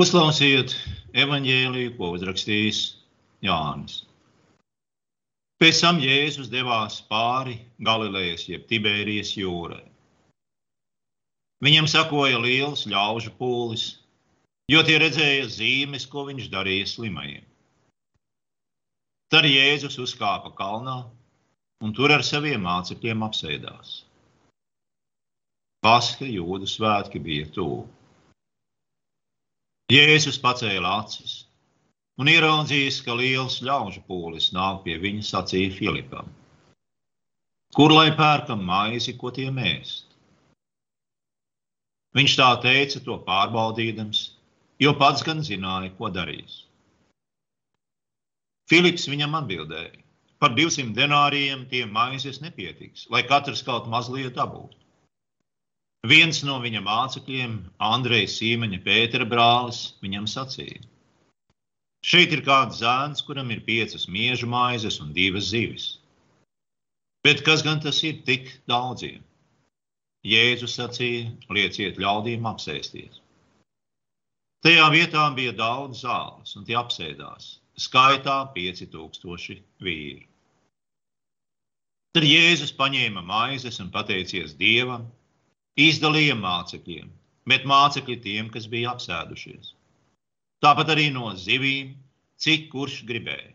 Uzklausiet evaņģēliju, ko uzrakstījis Jānis. Pēc tam Jēzus devās pāri Galilejas jeb Tibērijas jūrai. Viņam sakoja liels ļaužu pūlis, jo tie redzēja zīmes, ko viņš darīja slimajiem. Tad Jēzus uzkāpa kalnā un tur ar saviem mācekļiem apsēdās. Paska jūdu svētki bija tuvu. Jēzus pacēla acis un ieraudzījis, ka liels ļaužu pūlis nāk pie viņa, sacīja Filipam: Kur lai pērkam maizi, ko tie mēst? Viņš tā teica, to pārbaudīdams, jo pats gan zināja, ko darīs. Filips viņam atbildēja: Par 200 denārijiem tiem maizes nepietiks, lai katrs kaut mazliet dabūtu. Viens no viņa mācekļiem, Andrejs Sīmeņa Pētera brālis, viņam sacīja: Šeit ir kāds zēns, kuram ir piecas miežu maizes un divas zivis. Bet kas gan tas ir tik daudziem? Jēzus sacīja: Lieciet ļaudīm apsēsties. Tajā vietā bija daudz zāles, un tie apsēdās. Skaitā 5000 vīri. Tad Jēzus paņēma maizes un pateicies Dievam, izdalīja mācekļiem, bet mācekļi tiem, kas bija apsēdušies. Tāpat arī no zivīm, cik kurš gribēja.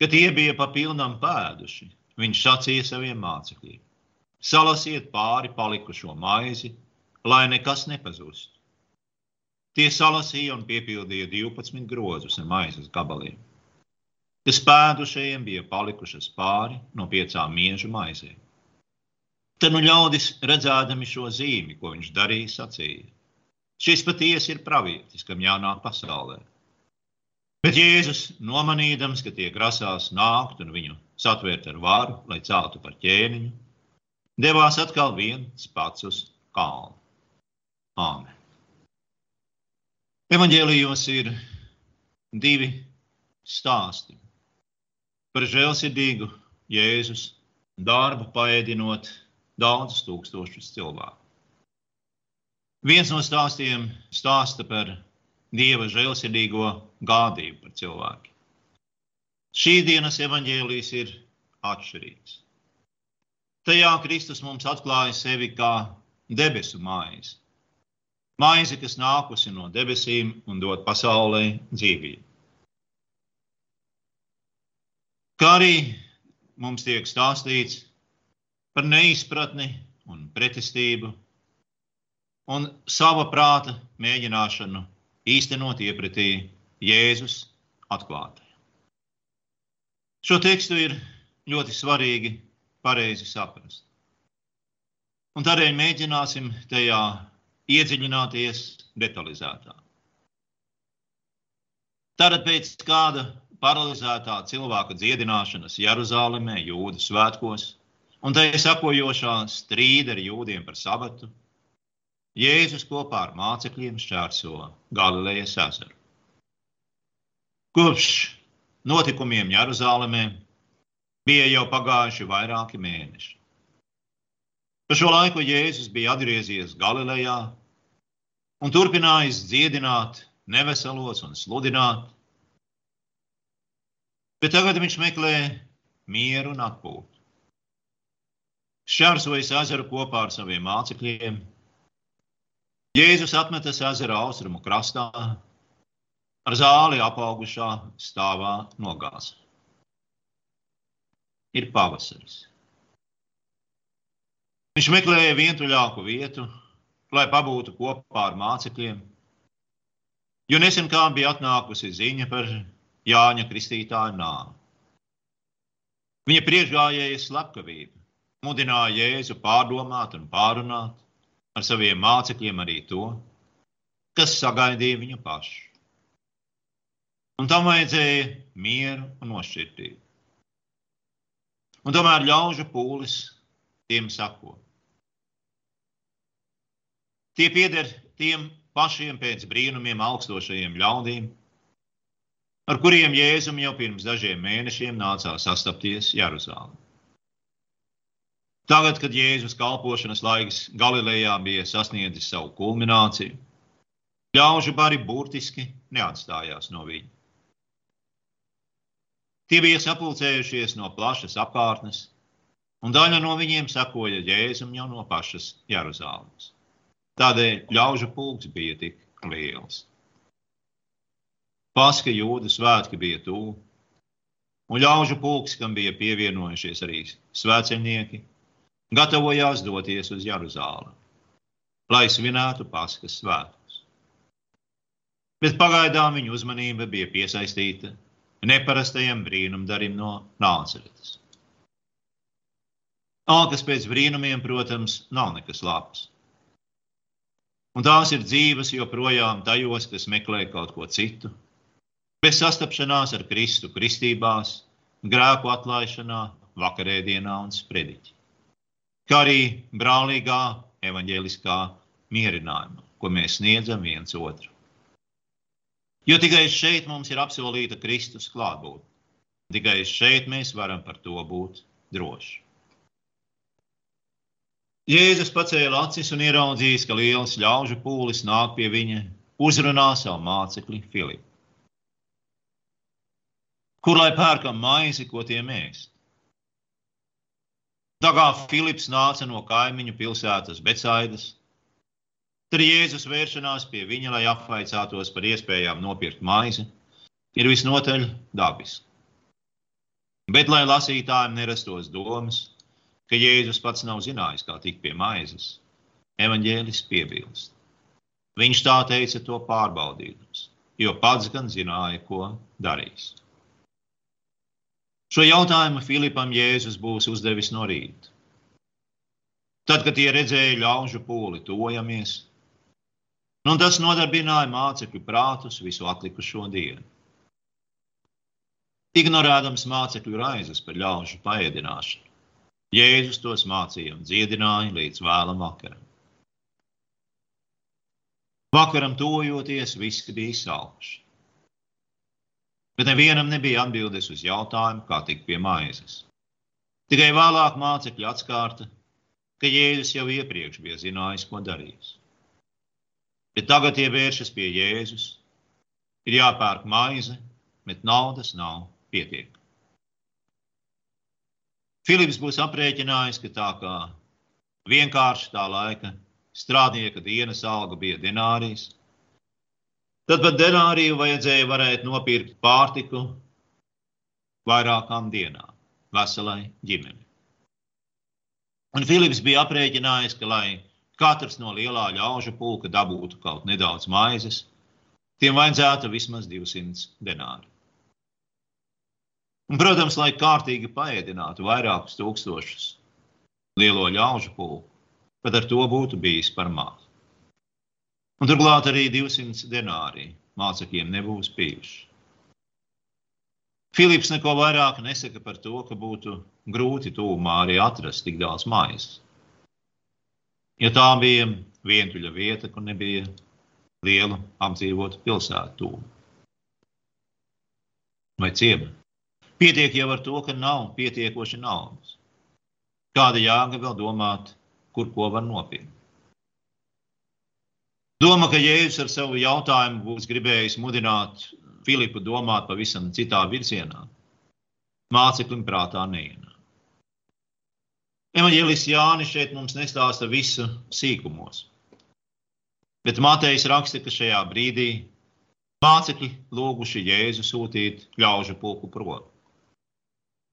Kad tie bija pa pilnam pēduši, viņš sacīja saviem mācekļiem: Salasiet pāri palikušo maizi, lai nekas nepazustu. Tie salasīja un piepildīja 12 grozus ar maizes gabaliem, kas pēdušajiem bija palikušas pāri no piecām miežu maizēm. Tad nu ļaudis redzēdami šo zīmi, ko viņš darīja, sacīja: Šis patiesi ir pravietis, kam jānāk pasaulē. Bet Jēzus, nomanīdams, ka tie grasās nākt un viņu satvērt ar varu, lai celtu par ķēniņu, devās atkal viens pats uz kalnu. Āmen! Evanģēlijos ir divi stāsti par žēlsirdīgu Jēzus darbu, paēdinot daudzus tūkstošus cilvēku. Viens no stāstiem stāsta par Dieva žēlsirdīgo gādību par cilvēku. Šī dienas evaņģēlijas ir atšķirīgs. Tajā Kristus mums atklāja sevi kā debesu maizi maizi, kas nākusi no debesīm un dod pasaulē dzīvību. Kā arī mums tiek stāstīts par neizpratni un pretestību un sava prāta mēģināšanu īstenot iepratī Jēzus atklātajam. Šo tekstu ir ļoti svarīgi pareizi saprast. Un tādēļ mēģināsim tajā iedziļināties detalizētāk. Tātad pēc kāda paralizētā cilvēka dziedināšanas Jeruzalemē, Jūda svētkos, un tai sakojošā strīda ar jūdiem par sabatu, Jēzus kopā ar mācekļiem šķērso Galilejas ezeru. Kopš notikumiem Jeruzalemē bija jau pagājuši vairāki mēneši. Pa šo laiku Jēzus bija atgriezies Galilejā un turpinājis dziedināt neveselos un sludināt. Bet tagad viņš meklē mieru un atpūtu. Šķērsojas ezeru kopā ar saviem mācekļiem. Jēzus atmetas ezera austrumu krastā, ar zāli apaugušā stāvā nogāzā. Ir pavasaris. Viņš meklēja vientuļāku vietu, lai pabūtu kopā ar mācekļiem. Jo nesen kā bija atnākusi ziņa par Jāņa Kristītāja nāvi. Viņa priekšgājēja slepkavība, mudināja Jēzu pārdomāt un pārunāt ar saviem mācekļiem arī to, kas sagaidīja viņu pašu. Un tam vajadzēja mieru un nošķirtību. Un tomēr ļaužu pūlis tiem sako. Tie pieder tiem pašiem pēc brīnumiem augstošajiem ļaudīm, ar kuriem Jēzum jau pirms dažiem mēnešiem nācās sastapties Jeruzālē. Tagad, kad Jēzus kalpošanas laiks Galilejā bija sasniedzis savu kulmināciju, Ļaužu bari burtiski neatstājās no viņa. Tie bija sapulcējušies no plašas apkārtnes, un daļa no viņiem sekoja Jēzum jau no pašas Jeruzalemes. Tādēļ ļaužu pulks bija tik liels. Paska jūda svētki bija tuvu, un ļaužu pulks, kam bija pievienojušies arī svētceļnieki, gatavojās doties uz Jeruzālēmu, lai svinētu Paskas svētkus. Bet pagaidām viņa uzmanība bija piesaistīta neparastajam brīnumdarim no Nāceretes. Alkas pēc brīnumiem, protams, nav nekas labs. Un tās ir dzīves joprojām tajos, kas meklē kaut ko citu, bez sastapšanās ar Kristu kristībās, grēku atlaišanā, vakarēdienā un sprediķi kā arī brālīgā evaņģēliskā mierinājuma, ko mēs sniedzam viens otru. Jo tikai šeit mums ir apsolīta Kristus klātbūtne. Tikai šeit mēs varam par to būt droši. Jēzus pacēla acis un ieraudzījis, ka liels ļaužu pūlis nāk pie viņa, uzrunā savu mācekli Filipu. Kur lai pērkam maizi, ko tie mēst? Tā kā Filips nāca no kaimiņu pilsētas Becaidas, tad Jēzus vēršanās pie viņa, lai apvaicātos par iespējām nopirkt maizi, ir visnotaļ dabiski. Bet, lai lasītājiem nerastos domas, ka Jēzus pats nav zinājis, kā tikt pie maizes, evaņģēlis piebilst. Viņš tā teica to pārbaudījums, jo pats gan zināja, ko darīs. Šo jautājumu Filipam Jēzus būs uzdevis no rīta. Tad, kad tie redzēja ļaužu pūli, tojamies, nu, tas nodarbināja mācekļu prātus visu atlikušo dienu. Ignorēdams mācekļu raizes par ļaužu paēdināšanu, Jēzus tos mācīja un dziedināja līdz vēlam vakaram. Vakaram tojoties, visi bija salkuši. Bet nevienam nebija atbildes uz jautājumu, kā tikt pie maizes. Tikai vēlāk mācekļi atskārta, ka Jēzus jau iepriekš bija zinājis, ko darīs. Bet tagad tie vēršas pie Jēzus, ir jāpērk maize, bet naudas nav pietiekami. Filips būs aprēķinājis, ka tā kā vienkārši tā laika strādnieka dienas alga bija denārijas, Tad pat denāriju vajadzēja varēt nopirkt pārtiku vairākām dienām, veselai ģimenei. Un Filips bija aprēķinājis, ka, lai katrs no lielā ļaužu pulka dabūtu kaut nedaudz maizes, tiem vajadzētu vismaz 200 denāri. Un, protams, lai kārtīgi paēdinātu vairākus tūkstošus lielo ļaužu pulku, pat ar to būtu bijis par maz. Un turklāt arī 200 denārī mācekļiem nebūs bijuši. Filips neko vairāk nesaka par to, ka būtu grūti tūmā arī atrast tik daudz maizes. Jo tā bija vientuļa vieta, kur nebija liela apdzīvota pilsētu tūma vai ciema. Pietiek jau ar to, ka nav pietiekoši naudas. Kāda jēga vēl domāt, kur ko var nopirkt? Doma, ka Jēzus ar savu jautājumu būs gribējis mudināt Filipu domāt pavisam citā virzienā, māceklim prātā neienāk. Evanģēlis Jānis šeit mums nestāsta visu sīkumos, bet Matejs raksta, ka šajā brīdī mācekļi lūguši Jēzu sūtīt ļaužu pulku prom.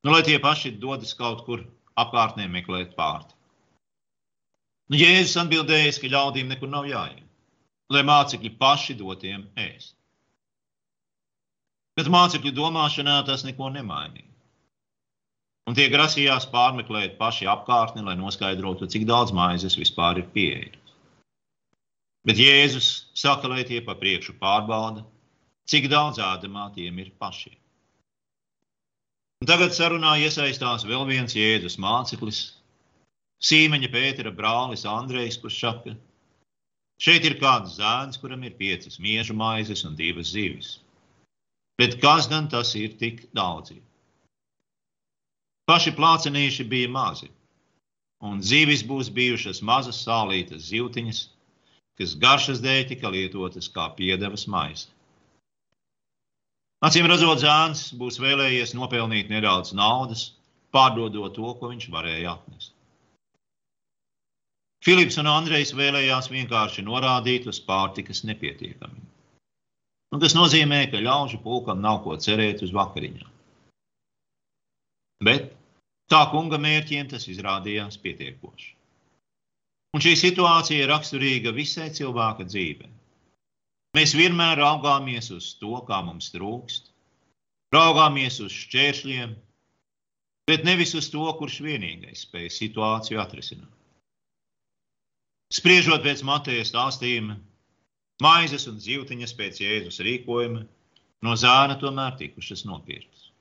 Nu, lai tie paši dodas kaut kur apkārtnē meklēt pārti. Nu, Jēzus atbildējis, ka ļaudīm nekur nav jāiet lai mācekļi paši dotiem ēst. Bet mācekļu domāšanā tas neko nemainīja. Un tie grasījās pārmeklēt paši apkārtni, lai noskaidrotu, cik daudz maizes vispār ir pieejamas. Bet Jēzus saka, lai tie pa priekšu pārbauda, cik daudz ēdamā tiem ir pašiem. Un tagad sarunā iesaistās vēl viens Jēzus māceklis, Sīmeņa Pētera brālis Andrejs, saka, Šeit ir kāds zēns, kuram ir piecas miežu maizes un divas zivis. Bet kas gan tas ir tik daudz? Paši plācenīši bija mazi, un zivis būs bijušas mazas sālītas zivtiņas, kas garšas dēļ tika lietotas kā piedevas maisa. Acīm redzot, zēns būs vēlējies nopelnīt nedaudz naudas, pārdodot to, ko viņš varēja atnest. Filips un Andrejs vēlējās vienkārši norādīt uz pārtikas nepietiekamību. Un tas nozīmē, ka ļaužu pulkam nav ko cerēt uz vakariņām. Bet tā kunga mērķiem tas izrādījās pietiekoši. Un šī situācija ir raksturīga visai cilvēka dzīvei. Mēs vienmēr raugāmies uz to, kā mums trūkst, raugāmies uz šķēršļiem, bet nevis uz to, kurš vienīgais spēj situāciju atrisināt. Spriežot pēc Mateja stāstījuma, maizes un zīltiņas pēc Jēzus rīkojuma no zāna tomēr tikušas nopirktas.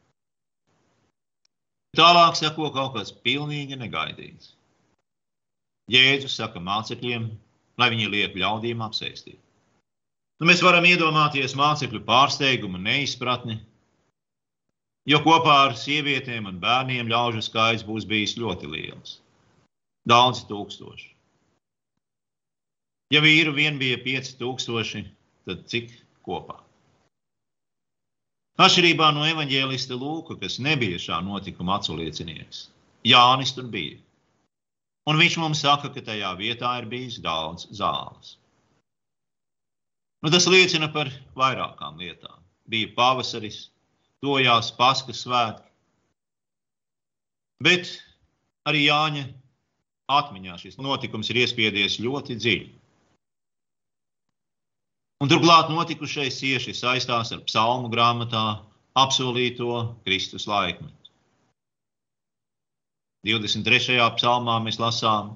Tālāk seko kaut kas pilnīgi negaidīts. Jēzus saka mācekļiem, lai viņi liek ļaudīm apsēsties. Nu, mēs varam iedomāties mācekļu pārsteigumu neizpratni, jo kopā ar sievietēm un bērniem ļaužu skaits būs bijis ļoti liels. Daudzi tūkstoši. Ja vīru vien bija 5000, tad cik kopā? Atšķirībā no evaņģēlista Lūka, kas nebija šā notikuma atsauliecinieks, Jānis tur bija. Un viņš mums saka, ka tajā vietā ir bijis daudz zāles. Nu, tas liecina par vairākām lietām. Bija pavasaris, tojās Paskas svētki. Bet arī Jāņa atmiņā šis notikums ir iespiedies ļoti dziļi. Un turklāt notikušais cieši saistās ar psalmu grāmatā apsolīto Kristus laikmetu. 23. psalmā mēs lasām,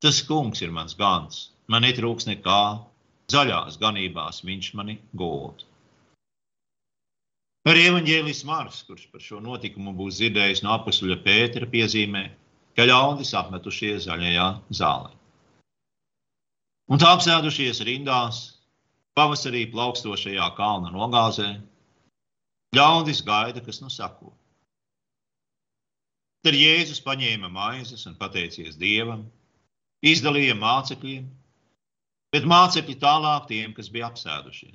tas kungs ir mans gans, man netrūks nekā, zaļās ganībās viņš mani gulda. Arī evanģēlis Mārcis, kurš par šo notikumu būs dzirdējis no apustuļa Pētera, piezīmē, ka ļaudis apmetušies zaļajā zālē. Un tā apsēdušies rindās, pavasarī plaukstošajā kalna nogāzē, ļaudis gaida, kas nu sako. Tad Jēzus paņēma maizes un pateicies Dievam, izdalīja mācekļiem bet mācekļi tālāk tiem, kas bija apsēdušie.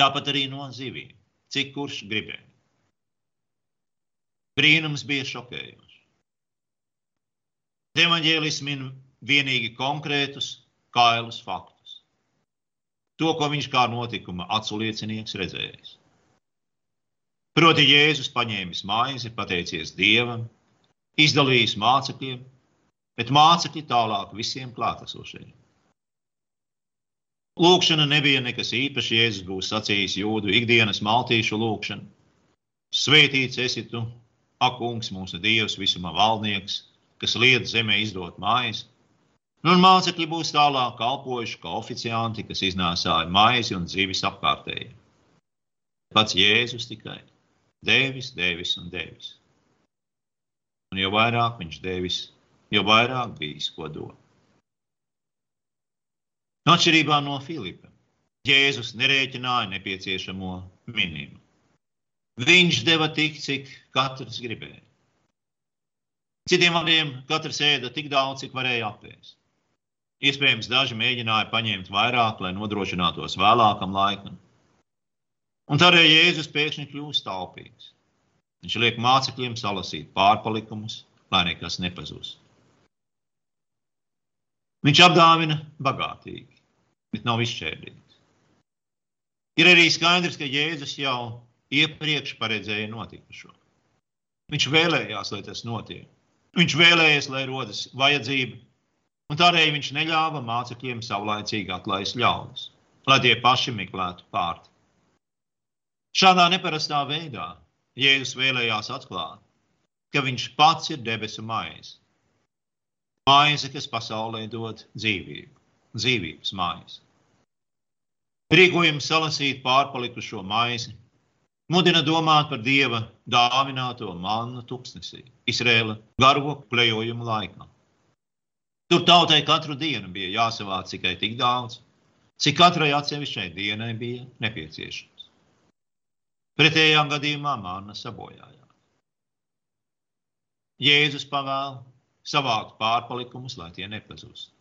Tāpat arī no zivīm, cik kurš gribēja. Brīnums bija šokējošs. Evanģēlis min vienīgi konkrētus, kailus faktus. To, ko viņš kā notikuma atsauliecinieks redzējis. Proti, Jēzus paņēmis maizi, pateicies Dievam, izdalījis mācekļiem, bet mācekļi tālāk visiem klātesošajiem. Lūkšana nebija nekas īpašs. Jēzus būs sacījis jūdu ikdienas maltīšu lūkšanu. Svētīts esi tu, ak, kungs, mūsu dievs, visuma valdnieks, kas liedz zemē izdot mājas. Nu, un mācekļi būs tālāk kalpojuši kā oficianti, kas iznēsāja maizi un dzīves apkārtēji. Pats Jēzus tikai devis, devis un devis. Un jo vairāk viņš devis, jo vairāk bijis ko dot. No atšķirībā no Filipa, Jēzus nerēķināja nepieciešamo minimumu. Viņš deva tik, cik katrs gribēja. Citiem vārdiem, katrs ēda tik daudz, cik varēja apēst. Iespējams, daži mēģināja paņemt vairāk, lai nodrošinātos vēlākam laikam. Un tādēļ Jēzus pēkšņi kļūst taupīgs. Viņš liek mācekļiem salasīt pārpalikumus, lai nekas nepazūst. Viņš apdāvina bagātīgi bet nav izšķērdīts. Ir arī skaidrs, ka Jēzus jau iepriekš paredzēja notikušo. Viņš vēlējās, lai tas notiek. Viņš vēlējās, lai rodas vajadzība, un tādēļ viņš neļāva mācekļiem savlaicīgi atlaist ļaudis, lai tie paši meklētu pārti. Šādā neparastā veidā Jēzus vēlējās atklāt, ka viņš pats ir debesu maize. Maize, kas pasaulē dod dzīvību dzīvības mājas. Rīkojam salasīt pārpalikušo maizi, mudina domāt par dieva dāvināto mannu tuksnesī, Izrēla garo plejojumu laikā. Tur tautai katru dienu bija jāsavāc tikai tik daudz, cik katrai atsevišķai dienai bija nepieciešams. Pretējā gadījumā manna sabojājās. Jēzus pavēl savākt pārpalikumus, lai tie nepazūst.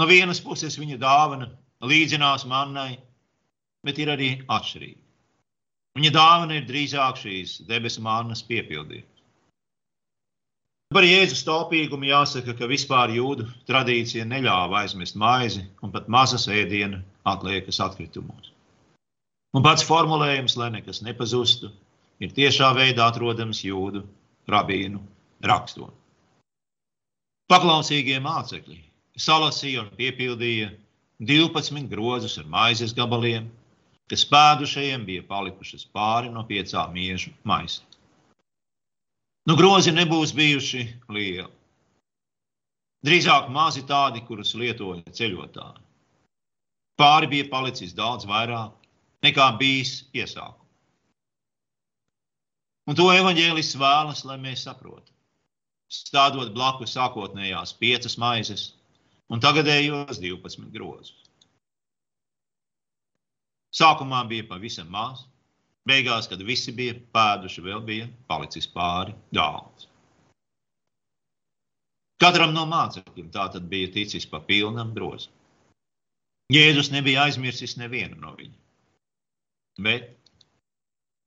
No vienas puses viņa dāvana līdzinās mannai, bet ir arī atšķirība. Viņa dāvana ir drīzāk šīs debesu mannas piepildījums. Par Jēzus taupīgumu jāsaka, ka vispār jūdu tradīcija neļāva aizmest maizi un pat mazas ēdiena atliekas atkritumos. Un pats formulējums, lai nekas nepazustu, ir tiešā veidā atrodams jūdu rabīnu rakstos. Paklausīgie mācekļi salasīja un piepildīja 12 grozus ar maizes gabaliem, kas pēdušajiem bija palikušas pāri no piecām miežu maisām. Nu, grozi nebūs bijuši lieli. Drīzāk mazi tādi, kurus lietoja ceļotāji. Pāri bija palicis daudz vairāk nekā bijis iesākumā. Un to evaņģēlis vēlas, lai mēs saprotam. Stādot blakus sākotnējās piecas maizes un tagadējos 12 grozus. Sākumā bija pavisam maz, beigās, kad visi bija pēduši, vēl bija palicis pāri daudz. Katram no mācekļiem tā tad bija ticis pa pilnam grozam. Jēzus nebija aizmirsis nevienu no viņiem. Bet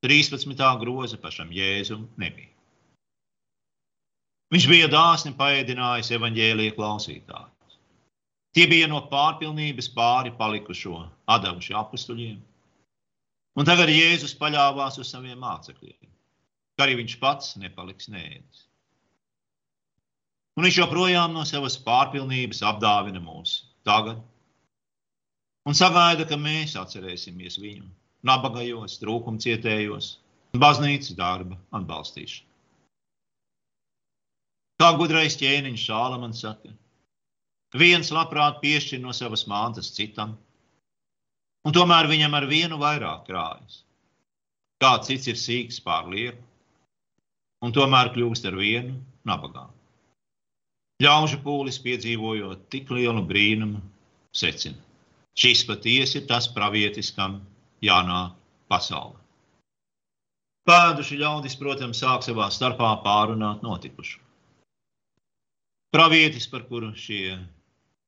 13. groza pašam Jēzum nebija. Viņš bija dāsni paēdinājis evaņģēlīja klausītāju. Tie bija no pārpilnības pāri palikušo adavuši apstuļiem. Un tagad Jēzus paļāvās uz saviem mācekļiem, ka arī viņš pats nepaliks nēdis. Un viņš joprojām no savas pārpilnības apdāvina mūs tagad un sagaida, ka mēs atcerēsimies viņu nabagajos, trūkumcietējos un baznīcas darba atbalstīšanu. Kā gudrais ķēniņš Šālamans saka, Viens labprāt piešķir no savas mantas citam, un tomēr viņam ar vienu vairāk krājas. Kāds cits ir sīgs pār lieku, un tomēr kļūst ar vienu nabagā. Ļaužu pūlis piedzīvojot tik lielu brīnumu, secina. Šis patiesi ir tas pravietis, kam jānāk pasaulē. Pēduši ļaudis, protams, sāk savā starpā pārunāt notikušo. Pravietis, par kuru šie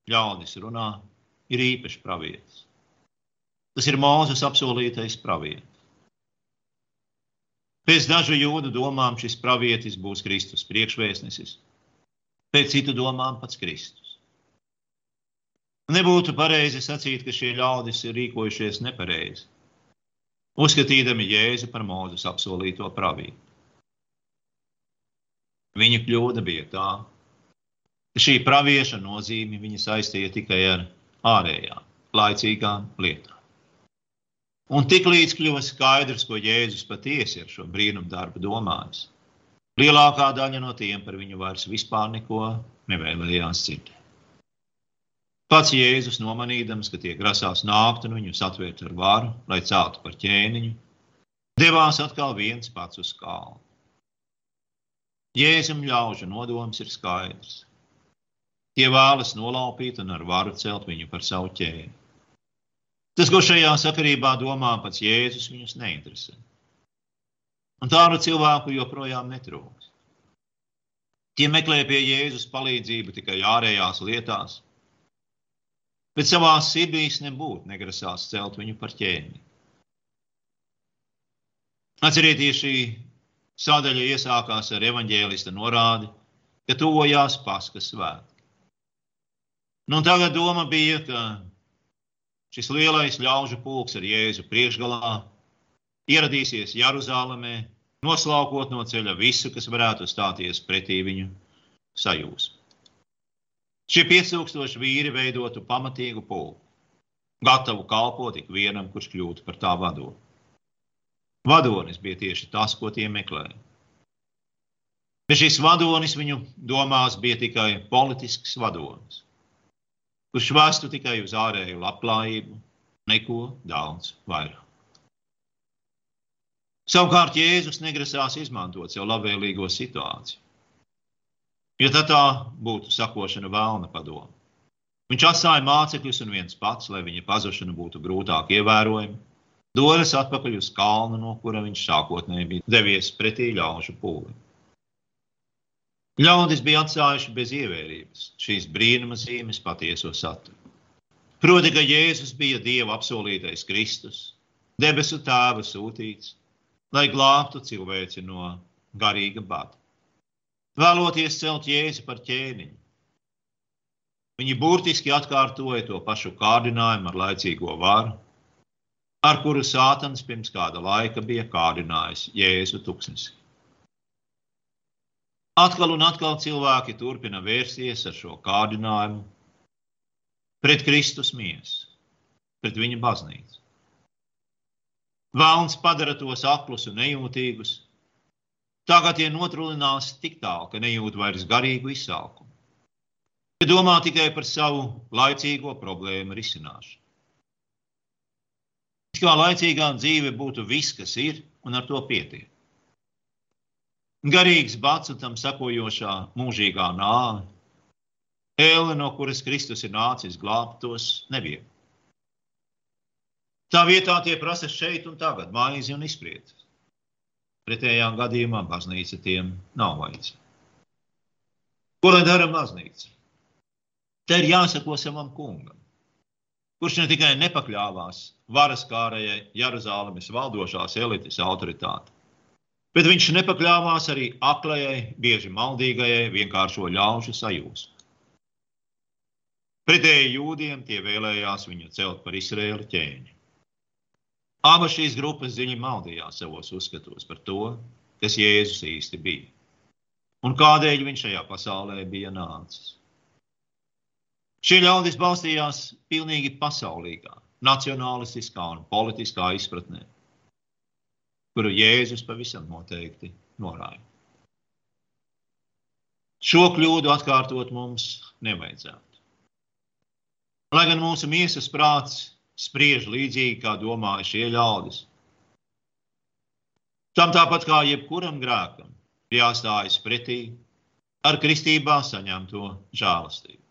ļaudis runā, ir īpašs pravietis. Tas ir Mūzes apsolītais pravietis. Pēc dažu jūdu domām šis pravietis būs Kristus priekšvēstnesis, pēc citu domām pats Kristus. Nebūtu pareizi sacīt, ka šie ļaudis ir rīkojušies nepareizi, uzskatījami Jēzu par Mūzes apsolīto pravību. Viņa kļūda bija tā, Šī pravieša nozīme viņa saistīja tikai ar ārējām, laicīgām lietām. Un tik līdz kļuva skaidrs, ko Jēzus patiesi ar šo brīnumu darbu domājis, lielākā daļa no tiem par viņu vairs vispār neko nevēlējās dzirdēt. Pats Jēzus nomanīdams, ka tie grasās nākt un viņus atvērt ar varu, lai celtu par ķēniņu, devās atkal viens pats uz kalnu. Jēzum ļaužu nodoms ir skaidrs. Tie vēlas nolaupīt un ar varu celt viņu par savu ķēni. Tas, ko šajā sakarībā domā pats Jēzus, viņus neinteresē. Un tādu cilvēku joprojām netrūks. Tie meklē pie Jēzus palīdzību tikai ārējās lietās, bet savā sirdīs nebūtu negrasās celt viņu par ķēni. Atcerieties, šī sadaļa iesākās ar evaņģēlista norādi, ka tuvojās Paskas svētki. Nu, tagad doma bija, ka šis lielais ļaužu pulks ar Jēzu priekšgalā ieradīsies Jeruzalemē, noslaukot no ceļa visu, kas varētu stāties pretī viņu sajūsmu. Šie 5000 vīri veidotu pamatīgu pulku, gatavu kalpot ik vienam, kurš kļūtu par tā vadoni. Vadonis bija tieši tas, ko tie meklēja. Bet šis vadonis viņu domās bija tikai politisks vadonis kurš vēstu tikai uz ārēju labklājību, neko daudz vairāk. Savukārt Jēzus negrasās izmantot sev labvēlīgo situāciju, jo tad tā būtu sakošana vēlna padomu. Viņš atstāja mācekļus un viens pats, lai viņa pazušana būtu grūtāk ievērojama, dodas atpakaļ uz kalnu, no kura viņš sākotnēji bija devies pretī ļaužu pūlim. Ļaudis bija atstājuši bez ievērības šīs brīnuma zīmes patieso saturu. Proti, ka Jēzus bija Dieva apsolītais Kristus, debesu tēva sūtīts, lai glābtu cilvēci no garīga bada. Vēloties celt Jēzu par ķēniņu, viņi burtiski atkārtoja to pašu kārdinājumu ar laicīgo varu, ar kuru Sātans pirms kāda laika bija kārdinājis Jēzu tuksnesī. Atkal un atkal cilvēki turpina vērsties ar šo kārdinājumu pret Kristus miesu, pret viņa baznīcu. Vēlns padara tos aklus un nejūtīgus. Tagad tie notrulinās tik tālu, ka nejūt vairs garīgu izsalkumu. Tie domā tikai par savu laicīgo problēmu risināšanu. Kā laicīgā dzīve būtu viss, kas ir, un ar to pietiek. Garīgs bats un tam sakojošā mūžīgā nāve, ēle, no kuras Kristus ir nācis glābt tos nevienu. Tā vietā tie prasa šeit un tagad maizi un izpriecas. Pretējā gadījumā baznīca tiem nav vajadzīga. Ko lai dara baznīca? Te ir jāsako savam kungam kurš ne tikai nepakļāvās varas kārējai Jeruzalemes valdošās elites autoritātei, bet viņš nepakļāvās arī aklajai, bieži maldīgajai, vienkāršo ļaužu sajūsmai. Pretēji jūdiem tie vēlējās viņu celt par Izraēlu ķēniņu. Abas šīs grupas dziļi maldījās savos uzskatos par to, kas Jēzus īsti bija un kādēļ viņš šajā pasaulē bija nācis. Šie ļaudis balstījās pilnīgi pasaulīgā, nacionālistiskā un politiskā izpratnē, kuru Jēzus pavisam noteikti norāja. Šo kļūdu atkārtot mums nevajadzētu. Lai gan mūsu miesas prāts spriež līdzīgi, kā domāja šie ļaudis, tam tāpat kā jebkuram grēkam, jāstājas pretī ar kristībā saņemto žēlastību.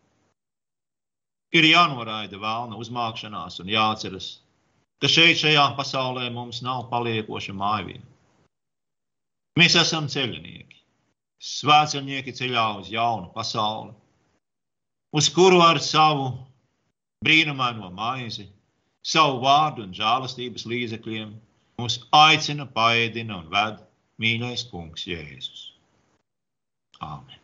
Ir jānoraida vēlna uzmākšanās un jāatceras, ka šeit, šajā pasaulē, mums nav paliekoša mājvieta. Mēs esam ceļinieki, svētceļnieki ceļā uz jaunu pasauli, uz kuru ar savu brīnumaino maizi, savu vārdu un žēlastības līdzekļiem mūs aicina, paēdina un ved mīļais kungs Jēzus. Āmen!